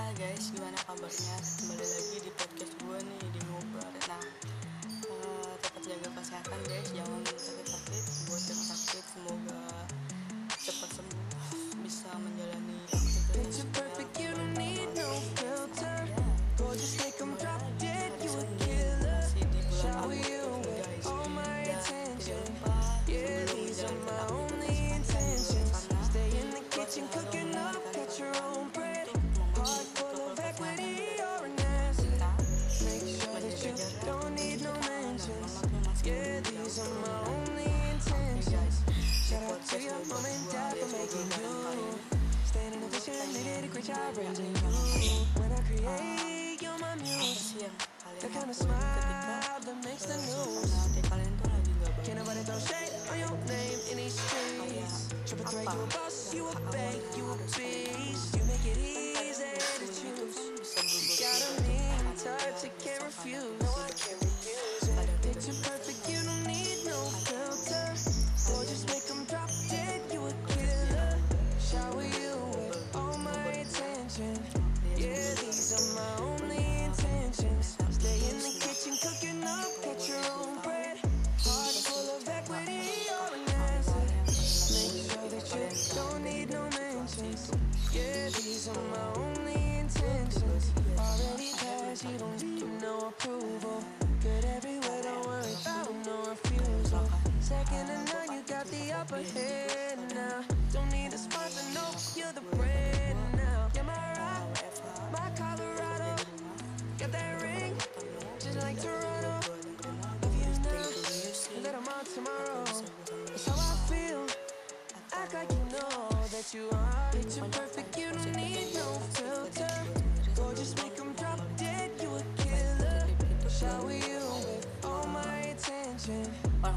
Hai guys, gimana kabarnya? Kembali lagi di podcast gue nih di Ngobar. Nah, eh, tetap jaga kesehatan guys, jangan I The kind of smile that makes the news. Can't nobody throw shade on your name in these streets. A boss, you a you a. You make it easy to choose. Got a mean touch, can't refuse approval. Good everywhere, don't worry about no refusal. Second to none, you got the upper hand now. Don't need a sponsor, no, you're the brand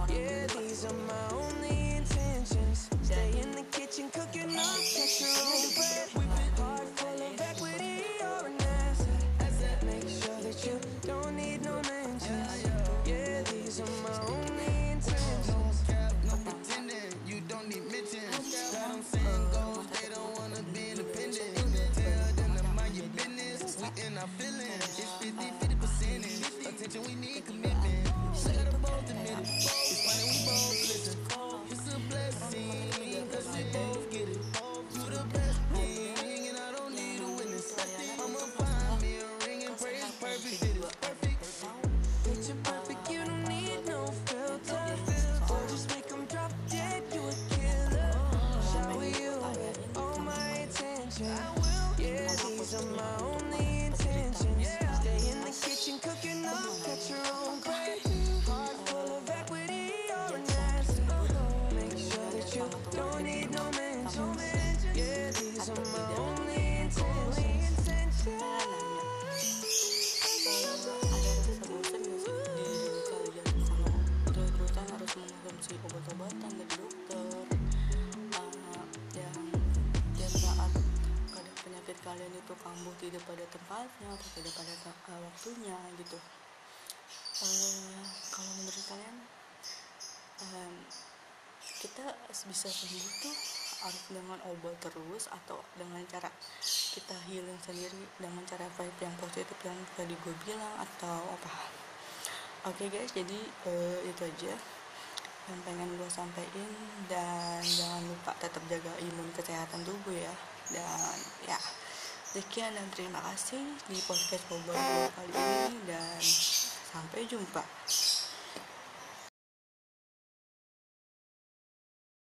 Yeah, these are my only intentions. Stay in the kitchen, cooking up, your own bread. Heart full an asset. Make sure that you don't need no. Yeah, these are my only intentions. no pretending. You don't need saying they don't wanna be independent. Mind your business. We in. Tidak pada tempatnya atau tidak pada uh, waktunya gitu. Uh, kalau menurut kalian um, kita bisa sembuh tuh harus dengan obat terus atau dengan cara kita healing sendiri dengan cara vibe yang positif yang tadi gue bilang atau apa. Oke guys jadi eh, itu aja yang pengen gue sampaikan dan jangan lupa tetap jaga imun kesehatan tubuh ya. Dan ya sekian dan terima kasih di podcast gue kali ini dan sampai jumpa